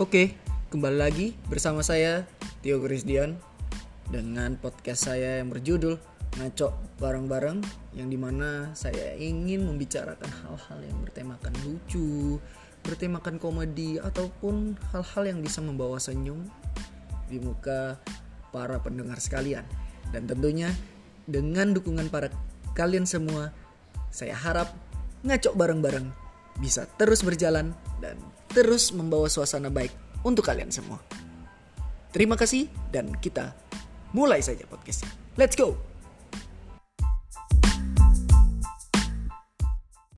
Oke, kembali lagi bersama saya Tio Krisdian dengan podcast saya yang berjudul Ngaco Bareng-Bareng yang di mana saya ingin membicarakan hal-hal yang bertemakan lucu, bertemakan komedi ataupun hal-hal yang bisa membawa senyum di muka para pendengar sekalian. Dan tentunya dengan dukungan para kalian semua, saya harap ngaco bareng-bareng bisa terus berjalan dan terus membawa suasana baik untuk kalian semua. Terima kasih dan kita mulai saja podcastnya. Let's go!